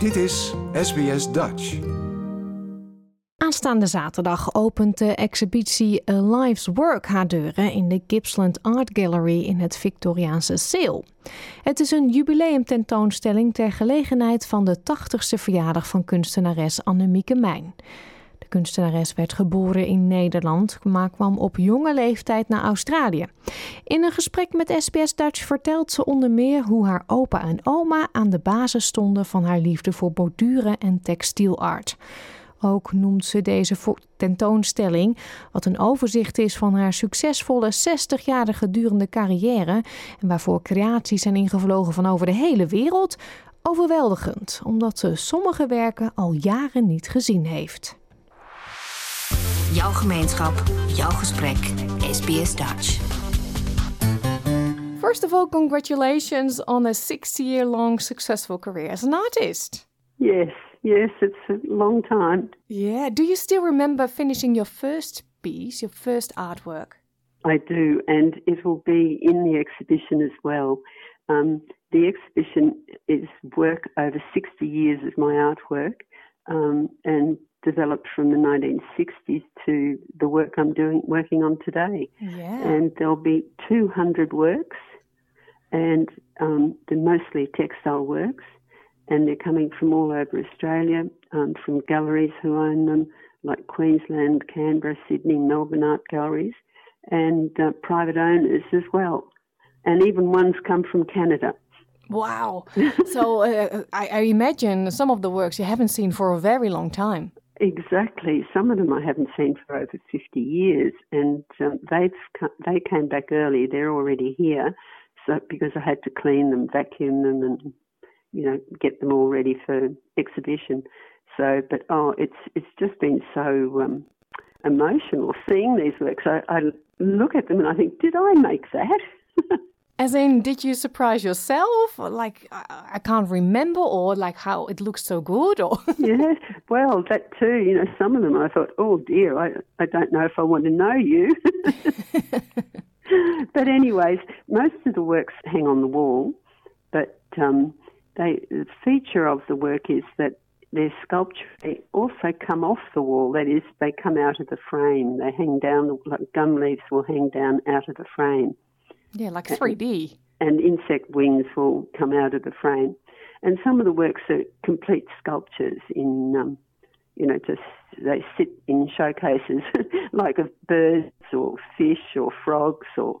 Dit is SBS Dutch. Aanstaande zaterdag opent de exhibitie A Life's Work haar deuren in de Gippsland Art Gallery in het Victoriaanse Seel. Het is een jubileumtentoonstelling ter gelegenheid van de 80ste verjaardag van kunstenares Annemieke Mijn. Kunstenares werd geboren in Nederland, maar kwam op jonge leeftijd naar Australië. In een gesprek met SBS Dutch vertelt ze onder meer hoe haar opa en oma aan de basis stonden van haar liefde voor borduren en textielart. Ook noemt ze deze tentoonstelling, wat een overzicht is van haar succesvolle 60 jaar gedurende carrière en waarvoor creaties zijn ingevlogen van over de hele wereld, overweldigend, omdat ze sommige werken al jaren niet gezien heeft. Jouw gemeenschap, jouw gesprek, SBS Dutch. First of all, congratulations on a 60 year long successful career as an artist. Yes, yes, it's a long time. Yeah. Do you still remember finishing your first piece, your first artwork? I do, and it will be in the exhibition as well. Um, the exhibition is work over 60 years of my artwork um, and developed from the 1960s to the work I'm doing, working on today. Yeah. And there'll be 200 works, and um, they're mostly textile works and they're coming from all over Australia, um, from galleries who own them, like Queensland, Canberra, Sydney, Melbourne art galleries, and uh, private owners as well. And even ones come from Canada. Wow. so uh, I, I imagine some of the works you haven't seen for a very long time. Exactly. Some of them I haven't seen for over 50 years, and um, they've they came back early. They're already here, so because I had to clean them, vacuum them, and you know, get them all ready for exhibition. So, but oh, it's it's just been so um, emotional seeing these works. I, I look at them and I think, did I make that? As in, did you surprise yourself? Like, I, I can't remember, or like how it looks so good, or yeah, well, that too. You know, some of them I thought, oh dear, I I don't know if I want to know you. but anyways, most of the works hang on the wall, but um, they, the feature of the work is that their sculpture they also come off the wall. That is, they come out of the frame. They hang down, like gum leaves will hang down out of the frame. Yeah, like 3D. And, and insect wings will come out of the frame. And some of the works are complete sculptures in, um, you know, just they sit in showcases like of birds or fish or frogs or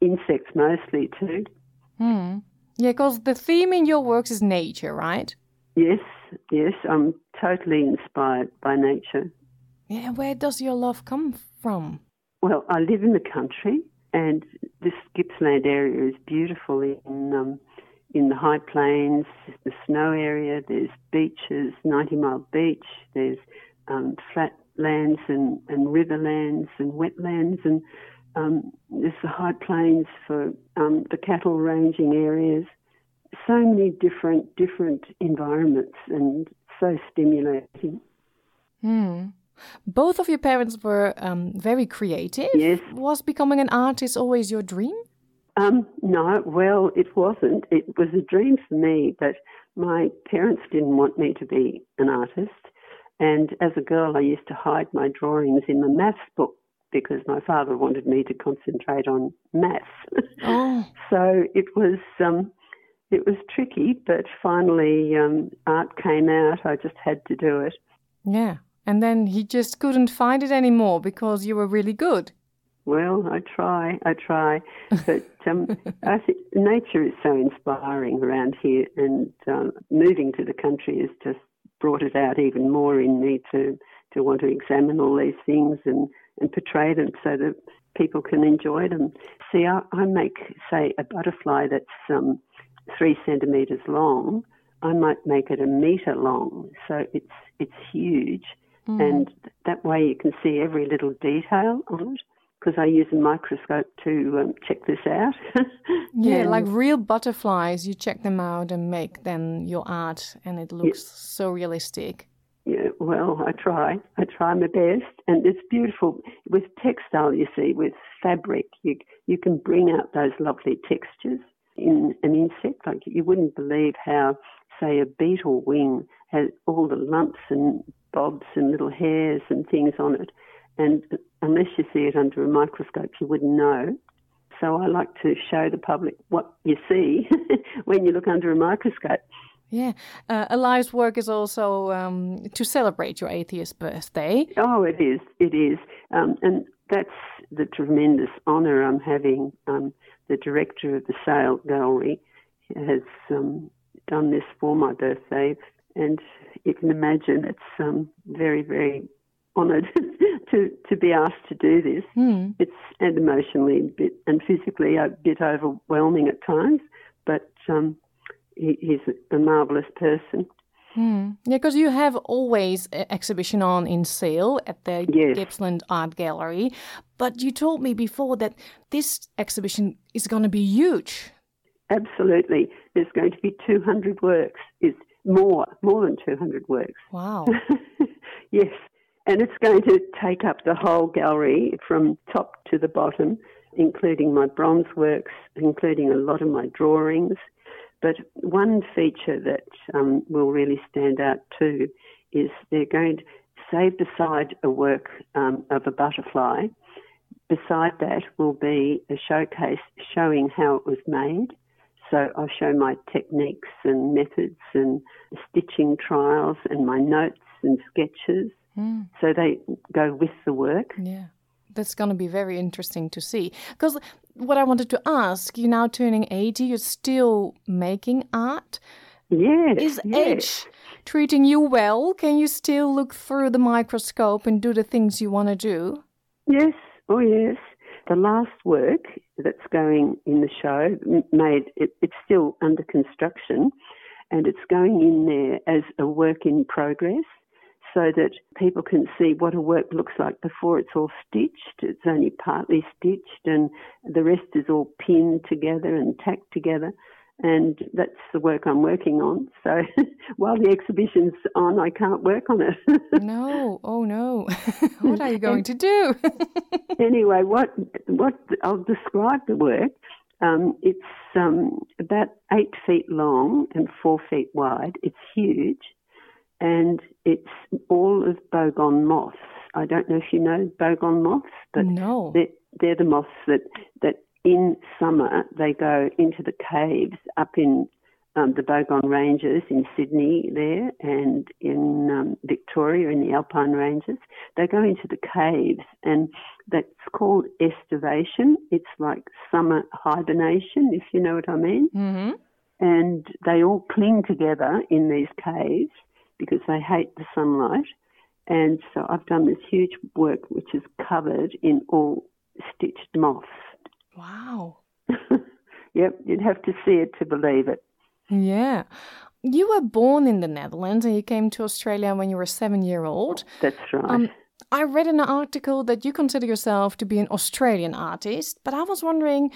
insects mostly too. Hmm. Yeah, because the theme in your works is nature, right? Yes, yes. I'm totally inspired by nature. Yeah, where does your love come from? Well, I live in the country, and this Gippsland area is beautiful in um, in the high plains, the snow area. There's beaches, Ninety Mile Beach. There's um, flat lands and, and riverlands and wetlands, and um, there's the high plains for um, the cattle ranging areas. So many different different environments and so stimulating. Hmm. Both of your parents were um, very creative. Yes. Was becoming an artist always your dream? Um, no, well, it wasn't. It was a dream for me, but my parents didn't want me to be an artist. And as a girl, I used to hide my drawings in the maths book because my father wanted me to concentrate on maths. Oh. so it was um, it was tricky, but finally um, art came out. I just had to do it. Yeah. And then he just couldn't find it anymore because you were really good. Well, I try, I try, but um, I think nature is so inspiring around here, and um, moving to the country has just brought it out even more in me to to want to examine all these things and and portray them so that people can enjoy them. See, I, I make say a butterfly that's um, three centimeters long. I might make it a meter long, so it's it's huge, Mm. and that way you can see every little detail on it. Because I use a microscope to um, check this out. Yeah, like real butterflies, you check them out and make then your art, and it looks so realistic. Yeah, well, I try. I try my best, and it's beautiful with textile. You see, with fabric, you you can bring out those lovely textures in an insect. Like you wouldn't believe how, say, a beetle wing has all the lumps and bobs and little hairs and things on it. And unless you see it under a microscope, you wouldn't know. So I like to show the public what you see when you look under a microscope. Yeah, uh, A Life's work is also um, to celebrate your 80th birthday. Oh, it is. It is. Um, and that's the tremendous honour I'm having. Um, the director of the Sale Gallery has um, done this for my birthday, and you can imagine it's um, very, very honoured to to be asked to do this. Mm. It's and emotionally a bit and physically a bit overwhelming at times, but um, he, he's a marvelous person. Hmm. Yeah, because you have always an exhibition on in Sale at the Yes. Gippsland Art Gallery, but you told me before that this exhibition is going to be huge. Absolutely, there's going to be 200 works. Is more, more than 200 works. Wow. yes, and it's going to take up the whole gallery from top to the bottom, including my bronze works, including a lot of my drawings. But one feature that um, will really stand out too is they're going to save beside a work um, of a butterfly. Beside that will be a showcase showing how it was made. So I'll show my techniques and methods and stitching trials and my notes and sketches. Hmm. So they go with the work. Yeah. That's going to be very interesting to see. Because what I wanted to ask, you're now turning 80, you're still making art. Yes. Is yes. age treating you well? Can you still look through the microscope and do the things you want to do? Yes, oh yes. The last work that's going in the show made it, it's still under construction, and it's going in there as a work in progress, so that people can see what a work looks like before it's all stitched. It's only partly stitched, and the rest is all pinned together and tacked together. And that's the work I'm working on. So while the exhibition's on, I can't work on it. No, oh no. what are you going to do? anyway, what what I'll describe the work. Um, it's um, about eight feet long and four feet wide. It's huge, and it's all of bogong moths. I don't know if you know bogong moths, but no. they're, they're the moths that that in summer they go into the caves up in um, the Bogong Ranges in Sydney there and in um, Victoria in the Alpine Ranges. They go into the caves and that's called estivation. It's like summer hibernation, if you know what I mean. hmm And they all cling together in these caves because they hate the sunlight. And so I've done this huge work which is covered in all stitched moths. Wow. yep, you'd have to see it to believe it. Yeah. You were born in the Netherlands and you came to Australia when you were seven year old. That's right. Um, I read in an article that you consider yourself to be an Australian artist, but I was wondering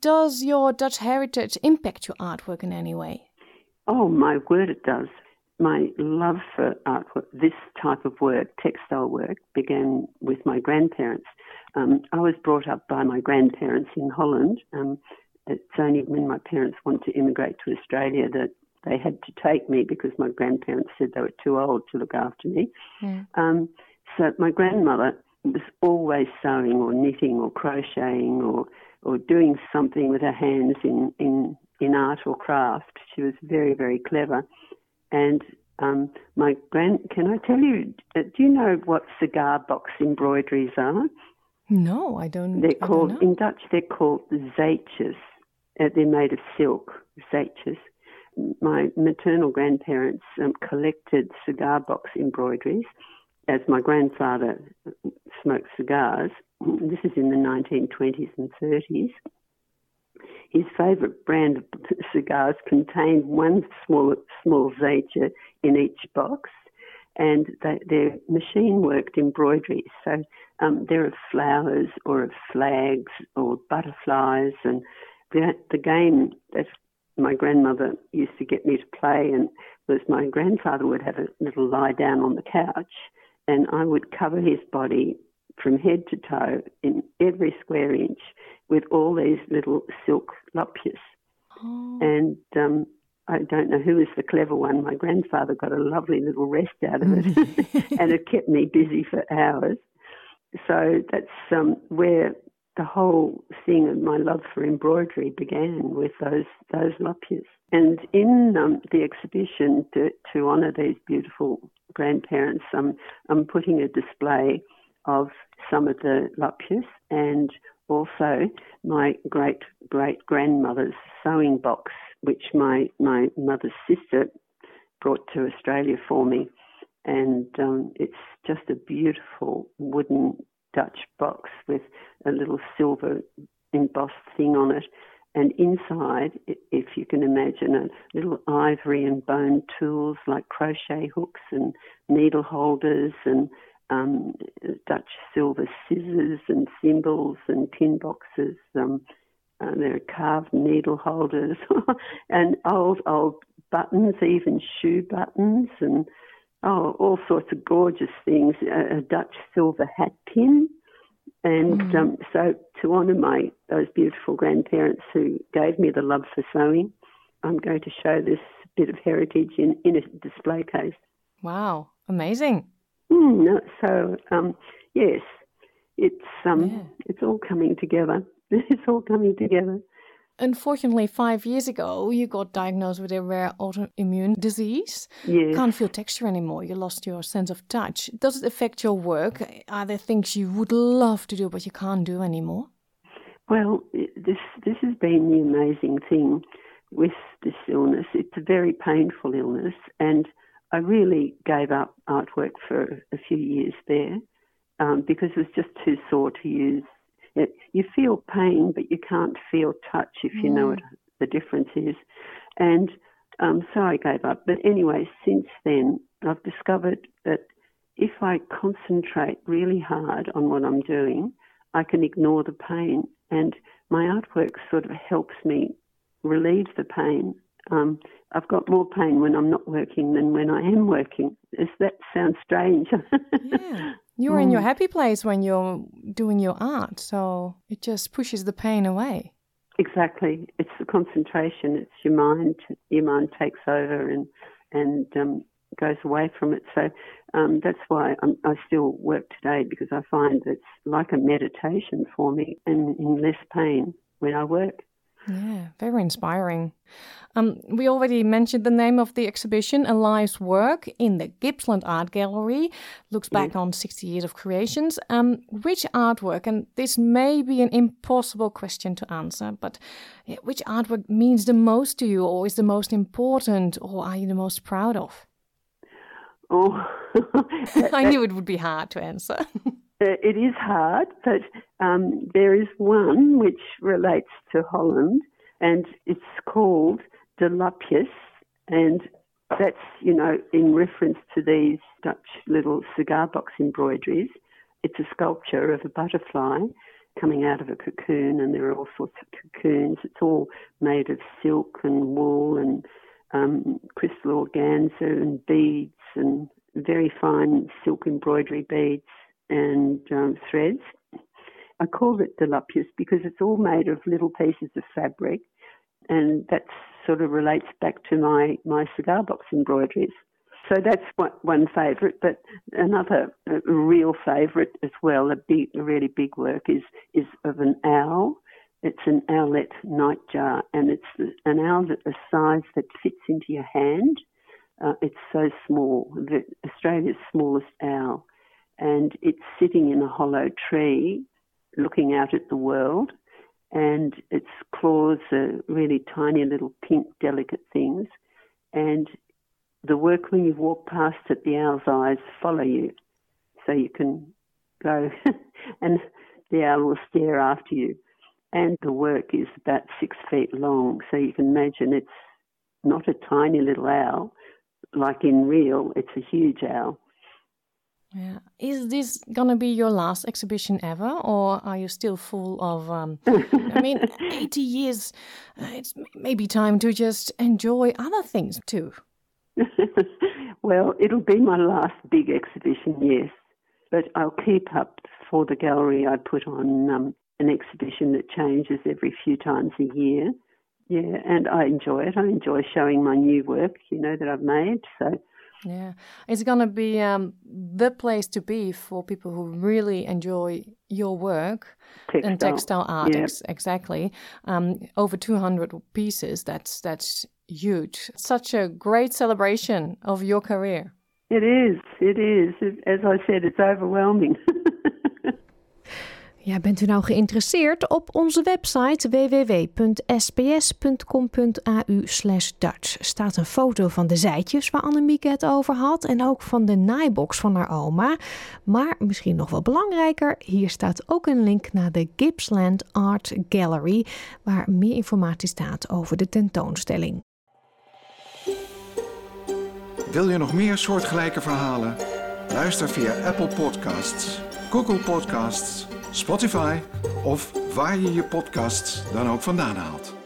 does your Dutch heritage impact your artwork in any way? oh, my word, it does. My love for artwork, this type of work, textile work, began with my grandparents. Um, I was brought up by my grandparents in Holland. Um, it's only when my parents wanted to immigrate to Australia that they had to take me because my grandparents said they were too old to look after me. Mm. Um, so my grandmother was always sewing or knitting or crocheting or or doing something with her hands in in in art or craft. She was very very clever, and um, my grand. Can I tell you? uh, Do you know what cigar box embroideries are? No, I don't. They're I don't called know. in Dutch. They're called zijtjes. Uh, they're made of silk. Zijtjes. My maternal grandparents um, collected cigar box embroideries, as my grandfather smoked cigars. This is in the 1920s and 30s. His favourite brand of cigars contained one small small zijtje in each box, and they, they're machine worked embroideries. So um, there are flowers or of flags or butterflies, and the, the game that my grandmother used to get me to play and was my grandfather would have a little lie down on the couch, and I would cover his body from head to toe in every square inch with all these little silk luppias Oh. and um, I don't know who was the clever one. My grandfather got a lovely little rest out of it, and it kept me busy for hours. So that's um, where the whole thing of my love for embroidery began with those those luppias. And in um, the exhibition, to, to honour these beautiful grandparents, I'm, I'm putting a display of some of the luppias and also my great great grandmother's sewing box, which my, my mother's sister brought to Australia for me. And um, it's just a beautiful wooden Dutch box with a little silver embossed thing on it. And inside, if you can imagine, a little ivory and bone tools like crochet hooks and needle holders and um, Dutch silver scissors and thimbles and tin boxes. Um, uh, there are carved needle holders and old, old buttons, even shoe buttons, and oh, all sorts of gorgeous things. A, a Dutch silver hat pin. And mm. um, so, to honour my those beautiful grandparents who gave me the love for sewing, I'm going to show this bit of heritage in, in a display case. Wow, amazing! Mm, so um, yes, it's um, yeah. it's all coming together. It's all coming together. Unfortunately, five years ago, you got diagnosed with a rare autoimmune disease. Yes. Can't feel texture anymore. You lost your sense of touch. Does it affect your work? Are there things you would love to do but you can't do anymore? Well, this this has been the amazing thing with this illness. It's a very painful illness, and I really gave up artwork for a few years there um, because it was just too sore to use. It, you feel pain, but you can't feel touch if you mm. know what the difference is. And um, so I gave up. But anyway, since then, I've discovered that if I concentrate really hard on what I'm doing, I can ignore the pain. And my artwork sort of helps me relieve the pain um, I've got more pain when I'm not working than when I am working. Does that sound strange? yeah. You're mm. in your mm. happy place when you're doing your art, so it just pushes the pain away. Exactly. It's the concentration. It's your mind. Your mind takes over and and um, goes away from it. So um, that's why I'm, i still work today because I find it's like a meditation for me and in less pain when I work. Yeah, very inspiring. Um, we already mentioned the name of the exhibition, A Life's Work, in the Gippsland Art Gallery. Looks back mm. on 60 years of creations. Um, which artwork, and this may be an impossible question to answer, but which artwork means the most to you, or is the most important, or are you the most proud of? Oh, I knew it would be hard to answer. Uh, it is hard, but um, there is one which relates to Holland, and it's called De Lupjes, and that's, you know, in reference to these Dutch little cigar box embroideries. It's a sculpture of a butterfly coming out of a cocoon, and there are all sorts of cocoons. It's all made of silk and wool and um, crystal organza and beads and very fine silk embroidery beads and um, threads. I call it De Lupjes because it's all made of little pieces of fabric, and that sort of relates back to my, my cigar box embroideries. So that's one, one favourite, but another real favourite as well, a big, a really big work is is of an owl. It's an owlet nightjar, and it's an owl that a size that fits into your hand. Uh, it's so small, the, Australia's smallest owl and it's sitting in a hollow tree looking out at the world and its claws are really tiny little pink delicate things and the work when you walk past it the owl's eyes follow you so you can go and the owl will stare after you. And the work is about six feet long so you can imagine it's not a tiny little owl like in real it's a huge owl yeah. Is this gonna be your last exhibition ever, or are you still full of? Um, I mean, eighty years. Uh, it's maybe time to just enjoy other things too. well, it'll be my last big exhibition, yes, but I'll keep up for the gallery. I put on um, an exhibition that changes every few times a year, yeah, and I enjoy it. I enjoy showing my new work, you know, that I've made. So yeah, it's gonna be um, the place to be for people who really enjoy your work textile. and textile art. Yeah. ex- exactly, um, over two hundred pieces. That's that's huge. Such a great celebration of your career. It is. It is. It, as I said, it's overwhelming. Ja, bent u nou geïnteresseerd? Op onze website www.sbs.com.au Dutch staat een foto van de zijtjes waar Annemieke het over had en ook van de naaibox van haar oma. Maar misschien nog wel belangrijker, hier staat ook een link naar de Gippsland Art Gallery waar meer informatie staat over de tentoonstelling. Wil je nog meer soortgelijke verhalen? Luister via Apple Podcasts, Google Podcasts, Spotify of waar je je podcasts dan ook vandaan haalt.